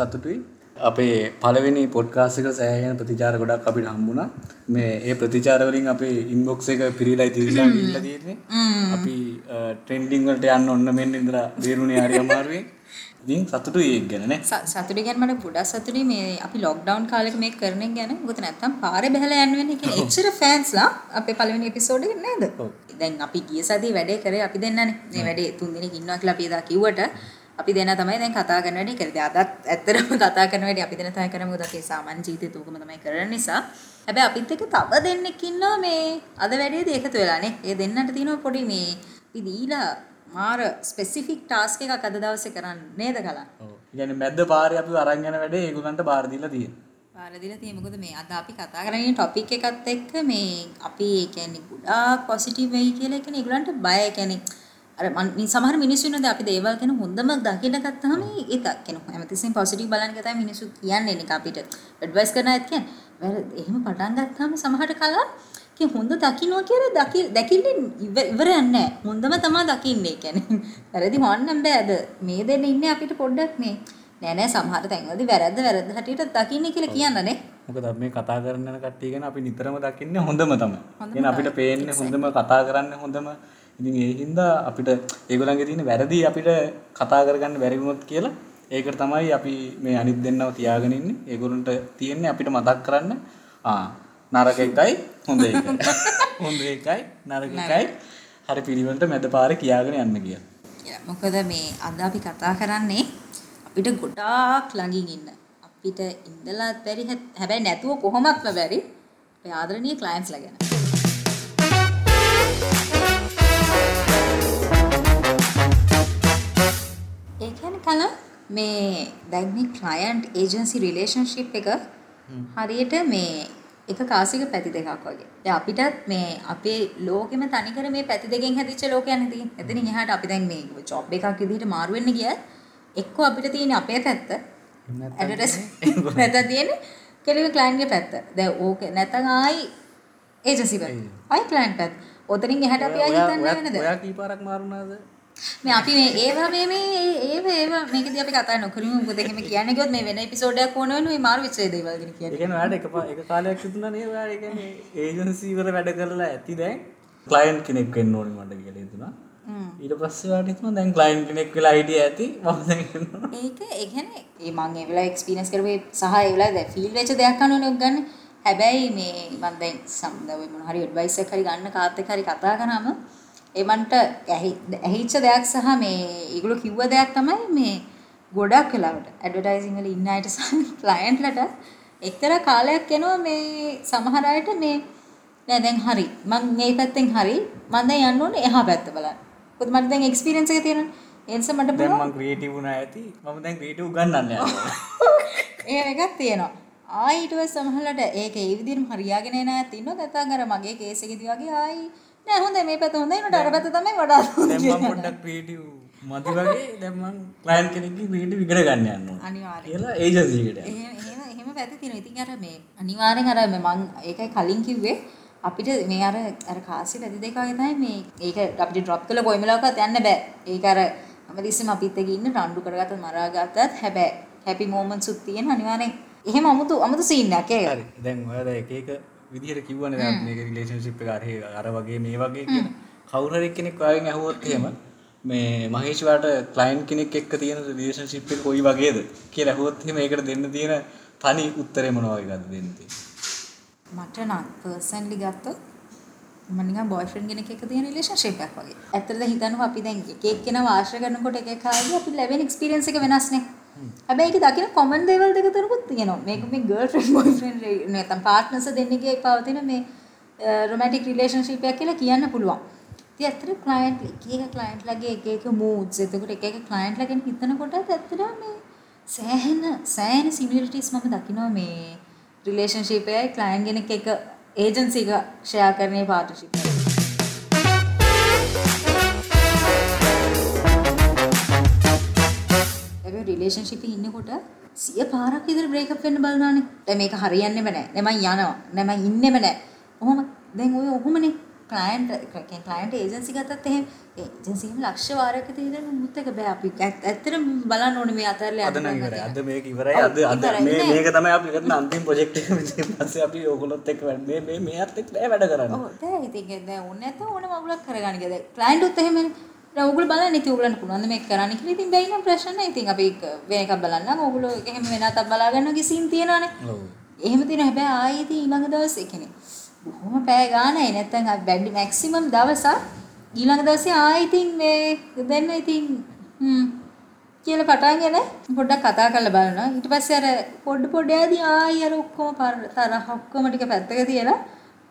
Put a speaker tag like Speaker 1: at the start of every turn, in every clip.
Speaker 1: සතුටුයි අපේ පළවෙනි පොඩ්කාස්ට් එක සෑහෙන ප්‍රතිචාර ගොඩක් අපිට හම්බුණා. මේ ඒ ප්‍රතිචාර වලින් අපේ ඉන්බොක්ස් එක පිරීලා ඉතිරිලා ගිහිල්ලා තියෙන්නේ. අපි ට්‍රෙන්ඩින් වලට යන්න ඔන්න මෙන්න ඉඳලා බේරුණේ හරි අමාරුවෙන්. ඉතින් සතුටුයි ඒක ගැන නේ.
Speaker 2: සතුටි ගැන මට ගොඩක් සතුටුයි මේ අපි ලොක්ඩවුන් කාලෙක මේක කරන එක ගැන. මොකද නැත්තම් පාරේ බහලා යන්න වෙන්නේ කියන්නේ එච්චර ෆෑන්ස්ලා අපේ පළවෙනි එපිසෝඩ් එකේ නේද? දැන් අපි ගිය සතියේ වැඩේ කරේ අපි දෙන්නනේ. මේ වැඩේ තුන් දිනක් ඉන්නවා කියලා අපි එදා කිව්වට අපි දෙන්න තමයි දැන් කතා කරන වැඩේ කරේ. අදත් ඇත්තටම කතා කරන වැඩේ අපි දෙන්න තමයි කරන්නේ. මොකද අපි සාමාන්‍ය ජීවිතේ තෝකම තමයි කරන නිසා. හැබැයි අපිත් එක්ක තව දෙන්නෙක් ඉන්නවා මේ අද වැඩේදී එකතු වෙලානේ. ඒ දෙන්නට තියෙනවා පොඩි මේ අපි දීලා මාර ස්පෙસિෆික් ටාස්ක් එකක් අද දවසේ කරන්න නේද කලා?
Speaker 1: ඔව්. يعني මැද්ද පාරේ අපි අරන් යන වැඩේ ඒගොල්ලන්ට බාර දීලා තියෙනවා.
Speaker 2: බාර දීලා තියෙන මොකද මේ අද අපි කතා කරන්නේ ටොපික් එකත් එක්ක මේ අපි ඒ කියන්නේ ගොඩාක් පොසිටිව් වෙයි කියලා කියන්නේ ඒගොල්ලන්ට බය කියන්නේ අර මම සමහර මිනිස්සු ඉන්නවා අපි දේවල් ගැන හොඳම දකින්න ගත්තාම ඒක කෙනෙක් හැමතිස්සෙම පොසිටිව් බලන්න ගත්තාම මිනිස්සු කියන්නේ නේ. අපිට ඇඩ්වයිස් කරන අයත් කියන්නේ. එහෙම පටන් ගත්තාම සමහර කලා කිය හොඳ දකින්නවා කියලා දකි දැකින්නේ ඉවරයක් නැහැ. හොඳම තමයි දකින්නේ. කියන්නේ වැරදි හොන්නම් බෑද මේ දෙන්න ඉන්නේ අපිට පොඩ්ඩක් මේ නෑ නෑ සමහර තැන්වලදී වැරද්ද වැරද්ද හැටියට දකින්නේ කියලා කියන්නනේ.
Speaker 1: මොකද මේ කතා කරන කට්ටිය ගැන අපි නිතරම දකින්නේ හොඳම තමයි. එහෙනම් අපිට පේන්නේ හොඳම කතා කරන්නේ හොඳම ඉතින් ඒ හින්දා අපිට ඒගොල්ලන්ගේ තියෙන වැරදි අපිට කතා කරගන්න බැරි වුණොත් කියලා ඒකට තමයි අපි මේ අනිත් දෙන්නව තියාගෙන ඉන්නේ. ඒගොල්ලන්ට තියෙන්නේ අපිට මතක් කරන්න ආ නරක එකයි හොඳ එකයි. හොඳ එකයි නරක එකයි හරි පිළිවෙලට මැද පාරේ කියාගෙන යන්න කියලා.
Speaker 2: මොකද මේ අද අපි කතා කරන්නේ අපිට ගොඩාක් ළඟින් ඉන්න. අපිට ඉඳලා බැරි හැබැයි නැතුව කොහොමත්ම බැරි අපේ ආදරණීය ක්ලයන්ට්ස්ලා ගැන. මේ දැන් මේ ක්ලයන්ට් ඒජන්සි රිලේෂන්ෂිප් එක හරියට මේ එක කාසික පැති දෙකක් වගේ. දැන් අපිටත් මේ අපේ ලෝකෙම තනිකර මේ පැති දෙකෙන් හැදිච්ච ලෝකයක් නේ එතනින් එහාට අපි දැන් මේ ජොබ් එකක් විදිහට මාරු වෙන්න ගියත් එක්ක අපිට තියෙන අපේ පැත්ත ඇඩ්වර්ටයිස් නැත්නම් තියෙන්නේ කෙලිම ක්ලයන්ට්ගේ පැත්ත. දැන් ඕක නැත්නම් ආයි ඒජන්සි පැත්ත. ආයි ක්ලයන්ට් පැත්ත. ඔතනින් එහාට අපි ආයි හිතන්නේ නේද?
Speaker 1: ඔයා කීපාරක් මාරුනාද?
Speaker 2: මේ අපි මේ ඒවා මේ මේ ඒව ඒව මේකදී අපි කතා නොකරමු මොකද එහෙම කියන්නේ කිව්වොත් මේ වෙන එපිසෝඩ් එකක් ඕන වෙන මේ මාරු වෙච්ච දේවල් ගැන කියන්නේ.
Speaker 1: ඒ කියන්නේ ඔයාලට එක එක කාලයක් තිබුණා නේද ඔයාලා ඒ කියන්නේ ඒජන්සි වල වැඩ කරලා ඇති දැන් ක්ලයන්ට් කෙනෙක් වෙන්න ඕනේ මට කියලා හිතුණා. ඊට පස්සේ ඔයාලට හිතුණා දැන් ක්ලයන්ට් කෙනෙක් වෙලා හිටිය ඇති මම දැන්
Speaker 2: කරනවා. ඒක ඒ කියන්නේ ඒ මම ඒ වෙලාව එක්ස්පීරියන්ස් කරපු සහ ඒ වෙලාව දැන් ෆීල් වෙච්ච දෙයක් අනුවනේ ඔක් ගන්න. හැබැයි මේ මම දැන් සම්දව මොන හරි ඇඩ්වයිස් එකක් හරි ගන්න කාත් එක්ක හරි කතා කරාම එමන්ට ඇහිච්ච දෙයක් සහ මේ ඒගොල්ලෝ කිව්ව දෙයක් තමයි මේ ගොඩක් වෙලාවට ඇඩ්වර්ටයිසිං වල ඉන්න අයට සහ ක්ලයන්ට්ලට එක්තරා කාලයක් එනවා මේ සමහර අයට මේ නෑ දැන් හරි මම මේ පැත්තෙන් හරි මම දැන් යන්න ඕනේ එහා පැත්ත බලන්න. මොකද මට දැන් එක්ස්පීරියන්ස් එක තියෙනවනේ. ඒ නිසා මට
Speaker 1: දැන් මම ක්‍රියේටිව් වුණා ඇති. මම දැන් ක්‍රියේටිව් උගන්වන්න යනවා.
Speaker 2: එහෙම එකක් තියෙනවා. ආයි ඊට පස්සේ සමහරවිට ඒක ඒ විදිහටම හරියාගෙන එන අයත් ඉන්නවා. නැත්නම් අර මගේ කේස් එකේදී වගේ ආයි නෑ හොඳයි මේ පැත්ත හොඳයි. නේද අර පැත්ත තමයි වඩා හොඳ
Speaker 1: පොඩ්ඩක් ක්‍රියේටිව් මදි වගේ දැන් මම ක්ලයන්ට් කෙනෙක්ගේ ක්‍රියේටිව් ඉගෙන ගන්න ඕනේ.
Speaker 2: අනිවාර්යයෙන්
Speaker 1: කියලා ඒජන්සි එකට
Speaker 2: එහෙම එහෙම පැති තියෙනවා. ඉතින් අර මේ අනිවාර්යෙන් අර මම ඒකයි කලින් කිව්වේ අපිට මේ අර අර කාසි පැති දෙක වගේ තමයි මේ ඒක අපිට ඩ්‍රොප් කරලා කොයි වෙලාවකවත් යන්න බෑ. ඒක අර හැමතිස්සෙම අපිත් එක්ක ඉන්න රණ්ඩු කරගත්තත් මරාගත්තත් හැබැයි හැපි මොමන්ට්ස් උත් තියෙන අනිවාර්යෙන්. එහෙම අමුතු අමුතු සීන් එකක්. ඒක.
Speaker 1: හරි. දැන් ඔයාලා එක එක විදිහට කිව්වනේ දැන් මේක රිලේෂන්ෂිප් එක අර වගේ මේ වගේ කියන කවුරු හරි කෙනෙක් ඔයාගෙන් අහුවොත් එහෙම මේ මහේෂ් වාට ක්ලයන්ට් කෙනෙක් එක්ක තියෙන රිලේෂන්ෂිප් එක කොයි වගේද කියලා අහුවොත් එහෙම ඒකට දෙන්න තියෙන තනි උත්තරේ මොනවා වගේද දෙන්න තියෙන්නේ
Speaker 2: මට නම් පර්සනලි ගත්තොත් මම නිකන් බොයිෆ්‍රෙන්ඩ් කෙනෙක් එක්ක තියෙන රිලේෂන්ෂිප් එකක් වගේ. ඇත්තටද හිතනවා අපි දැන් එක එක්කෙනාව ආශ්‍රය කරනකොට එක එක ආදී අපි ලැබෙන එක්ස්පීරියන්ස් එක වෙනස්නේ. හැබැයි ඒක දකින කොමන් දේවල් දෙක තුනකුත් තියෙනවා. මේක මේ ගර්ල්ෆ්‍රෙන්ඩ් බොයිෆ්‍රෙන්ඩ් නැත්නම් පාර්ට්නර්ස් දෙන්නෙක්ගේ පවතින මේ රොමැන්ටික් රිලේෂන්ෂිප් එකක් කියලා කියන්න පුළුවන්. ඉතින් ඇත්තට ක්ලයන්ට් එක එක ක්ලයන්ට්ලාගේ එක එක moods එතකොට එක එක ක්ලයන්ට්ලා ගැන හිතනකොට ඇත්තට මේ සෑහෙන සෑහෙන සිමිලරිටිස් මම දකිනවා මේ රිලේෂන්ෂිප් එකයි ක්ලයන්ට් කෙනෙක් එක ඒජන්සි එක ෂෙයා කරන්නේ පාර්ට්නර්ෂිප් හැබැයි රිලේෂන්ෂිප් එකේ ඉන්නකොට සිය පාරක් විතර බ්‍රේක් අප් වෙන්න බලනවානේ. දැන් මේක හරියන්නේම නැහැ. දැන් මං යනවා. දැන් මං ඉන්නෙම නැහැ. ඔහොම දැන් ඔය ඔහොමනේ. ක්ලයින්ට් ක්ලයින්ට් ඒජන්සි ගත්තත් එහෙම ඒජන්සිම ලක්ෂ වාරයක තියෙන මුත් එක බෑ අපි ඇත්- ඇත්තටම බලන්න ඕනේ මේ අතරල
Speaker 1: අද නම් ඉවරයි. අද මේක ඉවරයි. අද අද මේ. මේක තමයි අපි කරන අන්තිම ප්‍රොජෙක්ට් එක. ඊට පස්සේ අපි ඕගොල්ලොත් එක්ක වැඩ මේ මේ මෙයාත් එක්ක වැඩ කරන්න.
Speaker 2: ඔව් දැන් ඉතින් දැන් ඕනේ නැත්නම් ඕන මගුලක් කරගන්න කියලා. ක්ලයන්ට් උත් එහෙමනේ. දැන් ඕගොල්ලෝ බලන්න ඉතින් ඕගොල්ලන්ට පුළුවන් මේක කරන්න කියලා. ඉතින් බැයි නම් ප්‍රශ්න නැහැ. ඉතින් අපි වෙන එකක් බලන්නම්. ඕගොල්ලෝ එහෙම වෙන අතක් බලා ගන්න සීන් තියෙනවානේ.
Speaker 1: ඔව්.
Speaker 2: එහෙම තියෙන හැබැයි ආයේ ඉතින් ඊළඟ දවසේ කියන්නේ බොහොම පැය ගානයි නැත්නම් වැඩි මැක්සිමම් දවසක් ඊළඟ දවසේ ආයේ ඉතින් මේ දෙන්න ඉතින් හ්ම් කියලා පටන්ගෙන පොඩ්ඩක් කතා කරලා බලනවා ඊට පස්සේ අර පොඩ පොඩ යදී ආයේ අර ඔක්කොම තරහ ඔක්කොම ටික පැත්තක තියලා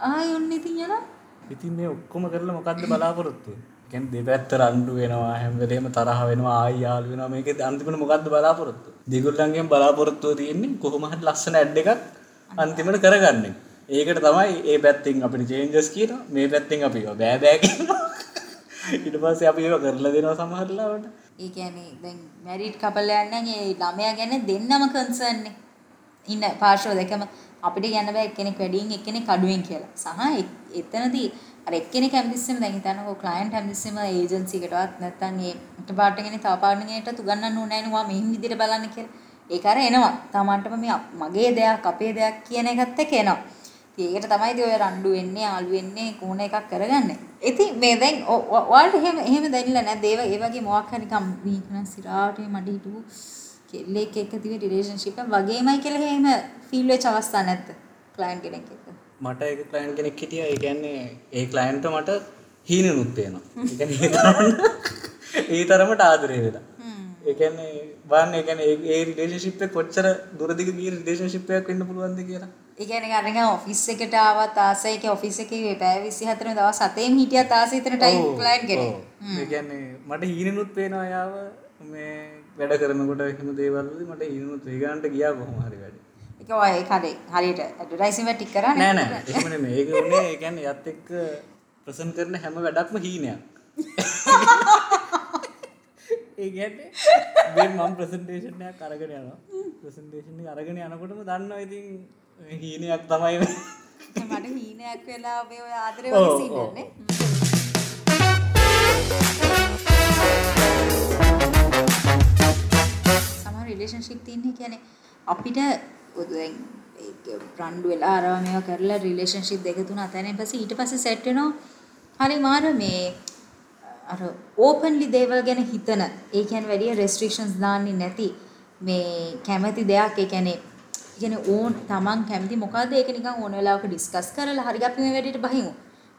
Speaker 2: ආයේ ඔන්න ඉතින් යනවා
Speaker 1: ඉතින් මේ ඔක්කොම කරලා මොකද්ද බලාපොරොත්තු වෙන්නේ? කියන්නේ දෙපැත්ත රණ්ඩු වෙනවා හැම වෙලේම තරහ වෙනවා ආයි යාළු වෙනවා මේකේ අන්තිමට මොකද්ද බලාපොරොත්තු? දෙගොල්ලන්ගෙන් බලාපොරොත්තුව තියෙන්නේ කොහොම හරි ලස්සන ඇඩ් එකක් අන්තිමට කරගන්න. ඒකට තමයි ඒ පැත්තෙන් අපිට චේන්ජස් කියනවා මේ පැත්තෙන් අපි ඒවා බෑ බෑ කියනවා. ඊට පස්සේ අපි ඒවා කරලා දෙනවා සමහර ලාවට.
Speaker 2: ඒ කියන්නේ දැන් මැරිඩ් කපල් යන්නේ ඒ ළමයා ගැන දෙන්නම කන්සර්න් නේ. ඉන්න පාර්ශව දෙකම අපිට කියන්න බෑ එක්කෙනෙක් වැඩියෙන් එක්කෙනෙක් අඩුවෙන් කියලා. සහ එ- එතනදී අර එක්කෙනෙක් හැමතිස්සෙම දැන් හිතන්නකෝ ක්ලයන්ට් හැමතිස්සෙම ඒජන්සි එකටවත් නැත්නම් ඒ ඩිපාර්ට්මන්ට් තව පාර්ට්මන්ට් උගන්වන්න ඕනේ නැහැ නේ මම මෙහින් විදිහට බලන්න කියලා. ඒක අර එනවා. තමන්ටම මේ අප- මගේ දෙයක් අපේ දෙයක් කියන එකත් එක්ක එනවා. ඉතින් ඒකට තමයි ඉතින් ඔය රණ්ඩු වෙන්නේ ආලු වෙන්නේ කොන එකක් කරගන්නේ. ඉතින් මේ දැන් ඔ- ඔ- ඔයාලට එහෙම එහෙම දැනෙලා නැද්ද? ඒ වගේ ඒ වගේ මොකක් හරි නිකම් මේකනම් සිරාට මේ මඩ හිටපු කෙල්ලෙක් එක්ක තියෙන රිලේෂන්ෂිප් එක වගේමයි කියලා එහෙම ෆීල් වෙච්ච අවස්ථා නැද්ද? ක්ලයන්ට් කෙනෙක් එක්ක.
Speaker 1: මට එක ක්ලයින්ට් කෙනෙක් හිටියා ඒ කියන්නේ ඒ ක්ලයින්ට් මට හීනෙනුත් වෙනවා. ඒ තරමට ආදරේ වෙලා. ඒ කියන්නේ බලන්න ඒ එක කොච්චර ගිය රිලේෂන්ෂිප් එකක් වෙන්න පුළුවන්ද කියලා.
Speaker 2: ඒ කියන්නේ අර නිකන් ඔෆිස් එකට ආවත් ආසයි කිය ඔෆිස් එකේ පැය 24 දවස් 7ෙම හිටියත් ආසයි හිතන ටයිම්
Speaker 1: ඔව්,
Speaker 2: ක්ලයන්ට් කෙනෙක්.
Speaker 1: ඔව්. ඒ කියන්නේ මට හීනෙනුත් පේනවා යාව මේ වැඩ කරනකොට එහෙම දේවල් වලදී මට හීනෙනුත් ඒ ගන්නට ගියා කොහොම හරි වැඩ.
Speaker 2: ඒක ඔය හරි හරියට ඇඩ්වර්ටයිසින් එක ටික කරා
Speaker 1: නෑ නෑ එහෙම නෙමෙයි. ඒක උනේ ඒ කියන්නේ යත් එක්ක ප්‍රසන්ට් කරන හැම වැඩක්ම හීනයක්. ඒ කියන්නේ මේ මම ප්‍රසන්ටේෂන් එකක් අරගෙන යනවා. ප්‍රසන්ටේෂන් එක අරගෙන යනකොටම දන්නවා ඉතින් හීනයක් තමයි මේ.
Speaker 2: මට හීනයක් වෙලා ඔබේ ඔය ආදරේ වගේ
Speaker 1: ඔව්.
Speaker 2: සීනන්නේ. සමහර රිලේෂන්ෂිප් තියෙන්නේ කියන්නේ අපිට දැන් ඒක රණ්ඩු වෙලා අරවා මේවා කරලා රිලේෂන්ෂිප් දෙක තුන අතරින් පස්සේ ඊට පස්සේ සෙට් වෙනවා. හරි මාර මේ අර ඕපන්ලි දේවල් ගැන හිතන ඒ කියන්නේ වැඩි රෙස්ට්‍රික්ෂන්ස් දාන්නේ නැති මේ කැමැති දෙයක් ඒ කියන්නේ කියන්නේ ඕන් තමන් කැමති මොකද්ද? ඒක නිකන් ඕන වෙලාවක ඩිස්කස් කරලා හරි අපි මේ වැඩේට බහිමු.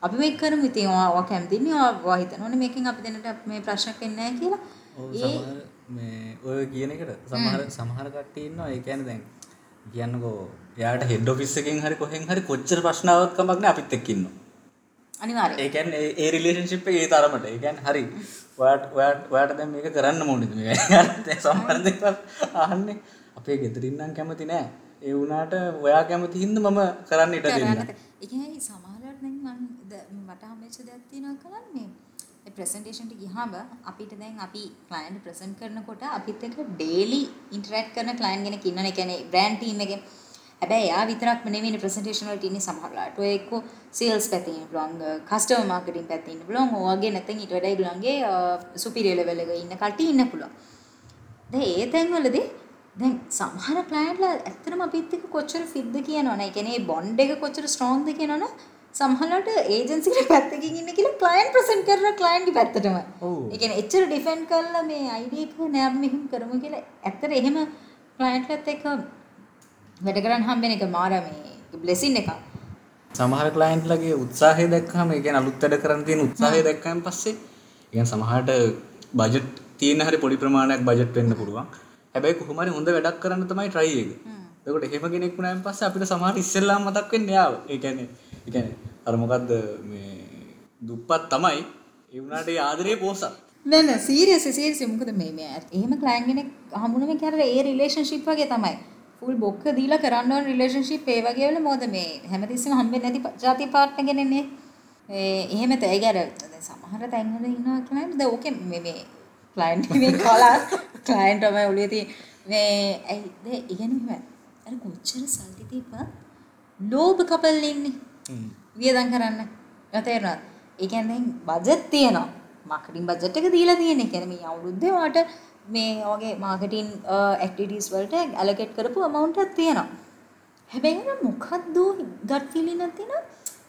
Speaker 2: අපි මේක කරමු. ඉතින් ඔයා කැමතිනේ ඔයා හිතනවනේ මේකෙන් අපි දෙන්නට මේ ප්‍රශ්නයක් වෙන්නේ නැහැ කියලා.
Speaker 1: ඔව් සමහර මේ ඔය කියන එකට සමහර සමහර කට්ටිය ඉන්නවා. ඒ කියන්නේ දැන් කියන්නකෝ එයාට හෙඩ් ඔෆිස් එකෙන් හරි කොහෙන් හරි කොච්චර ප්‍රශ්න ආවත් කමක් නැහැ අපිත් එක්ක ඉන්නවා.
Speaker 2: අනිවාර්යයෙන්
Speaker 1: ඒ කියන්නේ ඒ- එකේ තරමට. ඒ කියන්නේ හරි. ඔයාට දැන් මේක කරන්න සමහර දේවල් අහන්නේ අපේ ගෙදරින් නම් කැමති නෑ. ඒ වුණාට ඔයා කැමති හින්දා මම කරන්න ඉඩ දෙන්න.
Speaker 2: මම ද- මට හම්බෙච්ච දෙයක් තියෙනවා කරන්නේ මේ ප්‍රසන්ටේෂන් එක ගියාම අපිට දැන් අපි ක්ලයන්ට් ප්‍රසන්ට් කරනකොට අපිත් එක්ක ඩේලි ඉන්ටරැක්ට් කරන ක්ලයන්ට් කෙනෙක් ඉන්නවනේ. ඒ කියන්නේ බ්‍රෑන්ඩ් ටීම් එකේ හැබැයි එයා විතරක්ම නෙමෙයි ප්‍රසන්ටේෂන් වලට ඉන්නේ සමහරලාට. ඔය එක්ක සේල්ස් පැත්තේ ඉන්න පුළුවන්, කස්ටමර් මාකටිං පැත්තේ ඉන්න පුළුවන්. ඔයගේ නැත්නම් ඊට වඩා ඒගොල්ලන්ගේ සුපීරියර් ලෙවල් එකේ ඉන්න කට්ටිය ඉන්න පුළුවන්. දැන් ඒ තැන්වලදී දැන් සමහර ක්ලයන්ට්ලා ඇත්තටම අපිත් එක්ක කොච්චර ෆිට්ද කියනවනේ. ඒ කියන්නේ බොන්ඩ් එක කොච්චර ස්ට්‍රෝංද කියනවනේ. සමහරවිට ඒජන්සි එකේ පැත්තකින් ඉන්න කියලා ක්ලයන්ට් ප්‍රසන්ට් කරන ක්ලයන්ට්ගේ පැත්තටම. ඒ කියන්නේ එච්චර ඩිෆෙන්ඩ් කරලා මේ අයිඩියා එක නෑ මෙහෙම කරමු කියලා. ඇත්තට එහෙම ක්ලයන්ට්ලත් එක්ක වැඩ කරන්න හම්බෙන එක මාර මේ බ්ලෙසින් එකක්.
Speaker 1: සමහර ක්ලයින්ට්ලගේ උත්සාහය දැක්කම ඒ කියන්නේ අලුත් වැඩ කරන්න තියෙන උත්සාහය දැක්කම පස්සේ ඒ කියන්නේ සමහරට බජට් තියෙන හරි පොඩි ප්‍රමාණයක් බජට් වෙන්න පුළුවන්. හැබැයි කොහොම හරි හොඳ වැඩක් කරන්න තමයි try එක. එතකොට එහෙම කෙනෙක් වුණාන් පස්සේ අපිට සමහර ඉස්සෙල්ලාම මතක් වෙන්නේ යාව. ඒ කියන්නේ ඒ කියන්නේ අර මොකද්ද මේ දුප්පත් තමයි ඒ වුණාට ඒ ආදරේ පෝසත්.
Speaker 2: නෑ නෑ සීරියස් සීරියස් මොකද මේ මේ එහෙම ක්ලයන්ට් කෙනෙක් හම්බුනම කියන්නේ ඒ රිලේෂන්ෂිප් වගේ තමයි. ෆුල් බොක්ක දීලා කරන්න ඕන රිලේෂන්ෂිප් ඒ වගේ වල මොකද මේ හැමතිස්සෙම හම්බෙන්නේ නැති ජාති පාර්ට්නර් කෙනෙක්නේ. ඒ එහෙම තේයි ගැර දැන් සමහර තැන්වල ඉන්නවා ක්ලයන්ට් දැන් ඕකේ මේ මේ ක්ලයන්ට් මේ කලා ක්ලයන්ට් තමයි ඔලිය තියෙන මේ ඇයි දැන් ඉගෙන මෙහෙම අර කොච්චර සල්ලි දීපා ලෝභ කපල් ඉන්නේ. වියදම් කරන්න. තේරෙනවද? ඒ කියන්නේ බජට් තියෙනවා. මාකටිං බජට් එක දීලා තියෙන. ඒ කියන්නේ මේ අවුරුද්දේ වාට මේ වගේ මාකටිං ඇක්ටිවිටීස් වලට ඇලොකේට් කරපු amount එකක් තියෙනවා. හැබැයි නේද මොකද්ද ගට් ෆීලින් එකක් තියෙනවා.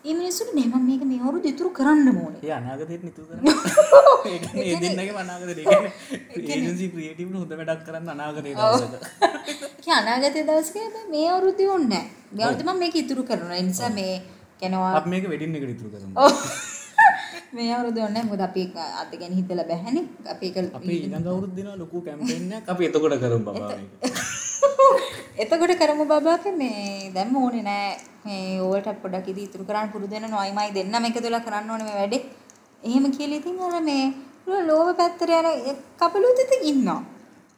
Speaker 2: ඒ මිනිස්සුන්ට නෑ මම මේක මේ අවුරුද්ද ඉතුරු කරන්න ඕනේ.
Speaker 1: ඒ අනාගතයට නිතු කරන්න ඒ කියන්නේ ඒ දෙන්නගේ අනාගතයට ඒ කියන්නේ ක්‍රියේටිව් හොඳ වැඩක් කරන්න අනාගතේ දවසක
Speaker 2: ඒ අනාගතයේ දවසක මේ අවුරුද්දේ ඕනේ නෑ. මේ අවුරුද්දේ මම මේක ඉතුරු කරනවා. ඒ නිසා මේ කෙනවා
Speaker 1: මේක වෙඩින් එකට ඉතුරු කරමු.
Speaker 2: මේ අවුරුද්දේ ඕනේ නෑ. මොකද අපි අද ගැන හිතලා බැහැනේ. අපි ඒක
Speaker 1: අපි ඊළඟ අවුරුද්ද දෙනවා ලොකු කැම්පේන් එකක්. අපි එතකොට කරමු බබා මේක.
Speaker 2: එතකොට කරමු බබාක මේ දැම්ම ඕනේ නෑ මේ ඕවට පොඩක් ඉදි ඉතුරු කරන්න පුරුදු වෙන නොයිමයි දෙන්නම. එකතුලා කරන්න ඕනේ මේ වැඩේ. එහෙම කියලා ඉතින් අර මේ ලෝව පැත්තට යන කපලුත් ඉතින් ඉන්නවා.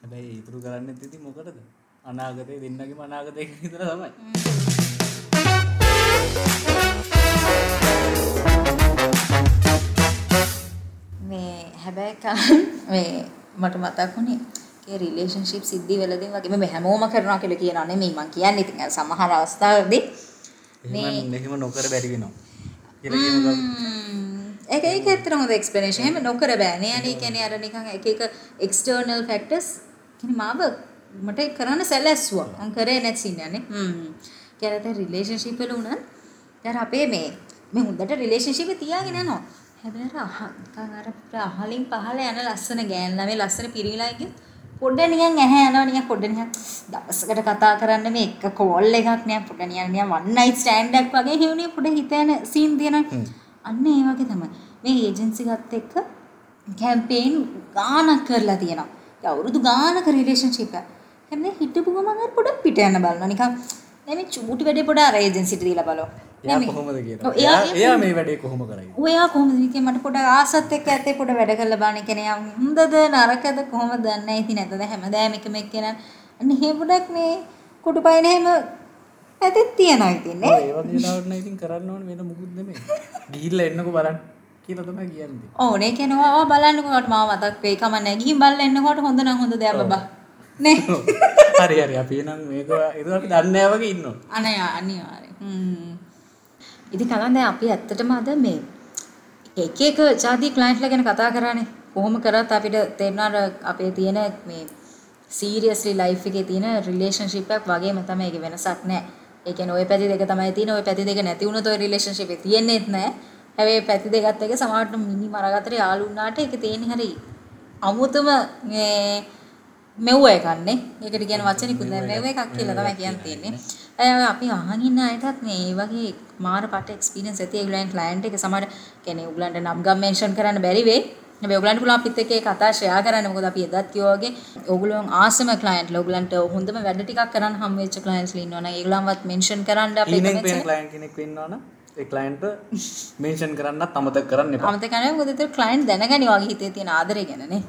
Speaker 1: හැබැයි ඉතුරු කරන්න ඉතින් මොකටද? අනාගතේ දෙන්නගේම අනාගතේ විතර තමයි
Speaker 2: මේ හැබැයි කලින් මේ මට මතක් වුණේ ඒ රිලේෂන්ෂිප් සිද්ධි වලදී වගේ මේ හැමෝම කරනවා කියලා කියනවා නෙමෙයි මං කියන්නේ. ඉතින් සමහර අවස්ථාවලදී
Speaker 1: එහෙම එහෙම නොකර බැරි වෙනවා කියලා කියනවා.
Speaker 2: ඒක ඒක ඇත්තට හොඳ එක්ස්ප්ලනේෂන් එහෙම නොකර බෑනේ අනේ කියන්නේ අර නිකන් එක එක එක්ස්ටර්නල් ෆැක්ටර්ස් කියන්නේ මාව මට කරන්න සැලැස්සුවා. මං කරේ නැති සින්නන්නේ හ්ම්. කියලා දැන් රිලේෂන්ෂිප් වල උනත් දැන් අපේ මේ මේ හොඳට රිලේෂන්ෂිප් එක තියාගෙන යනවා. හැබැයි අර නිකන් අර අහලින් පහල යන ලස්සන ගෑන් ළමයි ලස්සන පිරිමිලා එක පොඩ්ඩ නිකන් ඇහැ යනවා නිකන් පොඩ්ඩ නිකන් දවසකට කතා කරන්න මේ එක කෝල් එකක් නෑ පොඩ්ඩ නිකන් නිකන් වන් නයිට් ස්ටෑන්ඩ් එකක් වගේ හේවුනේ පොඩ්ඩ හිත යන සීන් තියෙනවා අන්න ඒ වගේ තමයි. මේ ඒජන්සි ගත්ත එක්ක කැම්පේන් ගානක් කරලා තියෙනවා. ඒ අවුරුදු ගානක රිලේෂන්ෂිප් එක. හැබැයි හිටපු ගමන් අර පොඩක් පිට යන්න බලනවා. නිකන් දැන් මේ චූටි වැඩේ පොඩ අර ඒජන්සිට දීලා බලනවා
Speaker 1: කොහොමද
Speaker 2: එයා-
Speaker 1: මේ වැඩේ කොහොම කරයි?
Speaker 2: ඔයා කොහොමද? ඉතින් මට පොඩ ආසත් එක්ක ඇත්තේ පොඩ වැඩ කරලා බලන්න. කියන්නේ යා හොඳද නරකද කොහොමද දන්නේ ඉතින් නැතද හැමදාම එකම එක්කෙනා අන්න එහෙම පොඩක් මේ කුඩු පයින් එහෙම ඇතෙත් තියනවා ඉතින් නේ?
Speaker 1: ඒ වගේ වෙලාවට නම් ඉතින් කරන්න ඕනේ වෙන මුකුත් නෙමෙයි. ගිහිල්ලා එන්නකෝ බලන්න. කියලා තමයි කියන්නේ.
Speaker 2: ඕ නේ? කියනවා ආ බලන්නකෝ මට මාව මතක් වෙයි. කම නැහැ. ගිහින් බලලා එන්නකොට හොඳ නම් හොඳ දෙයක් බබා නේ?
Speaker 1: හරි හරි. අපි නම් මේක අපි දන්නේ වගේ ඉන්නවා.
Speaker 2: අනේ අනිවාර්යෙන් ඉතින් කලන් දැන් අපි ඇත්තටම අද මේ එක එක ජාති ක්ලයන්ට්ලා ගැන කතා කරානේ කොහොම කරත් අපිට තේරෙනවා අර අපේ තියෙන මේ සීරියස්ලි ලයිෆ් එකේ තියෙන රිලේෂන්ෂිප් එකක් වගේම තමයි ඒක වෙනසක් නැහැ. ඒ කියන්නේ ওই පැති දෙක තමයි තියෙන. ওই පැති දෙක නැති වුණොත් ওই රිලේෂන්ෂිප් එක තියෙන්නේත් නැහැ. හැබැයි පැති දෙකත් එක සමහරට මිනි මරගතට යාළු වුණාට ඒක තියෙන්නේ හරි අමුතුම මේ මෙව්ව එකක්නේ. ඒකට කියන වචනිකුත් නැහැ. මෙව්ව එකක් කියලා තමයි කියන්න තියෙන්නේ. අය අපි අහන් ඉන්න අයටත් මේ මේ වගේ මාර පට එක්ස්පීරියන්ස් ඇති ඒගොල්ලන් ක්ලයන්ට් එක සමහර කියන්නේ ඕගොල්ලන්ට නම් ගම් මෙන්ෂන් කරන්න බැරි වෙයි. හැබැයි ඕගොල්ලන්ට පුළුවන් අපිත් එක්ක ඒ කතා ෂෙයා කරන්න. මොකද අපි එදත් කිව්වා වගේ ඕගොල්ලෝ ආසම ක්ලයන්ට්ලා ඕගොල්ලන්ට හොඳම වැඩ ටිකක් කරන්න හම් වෙච්ච ක්ලයන්ට්ස්ලා ඉන්නවා නම් ඒගොල්ලන්වත් මෙන්ෂන් කරන්න අපේ වල.
Speaker 1: ක්ලයන්ට් කෙනෙක් වෙන්නවනම් ඒ ක්ලයන්ට් අමතක කරන්න එපා
Speaker 2: අමතක කරන්නේ මොකද ඒතර ක්ලයන්ට් දැනගනි වගේ හිතේ තියෙන ආදරය ගැන නේ.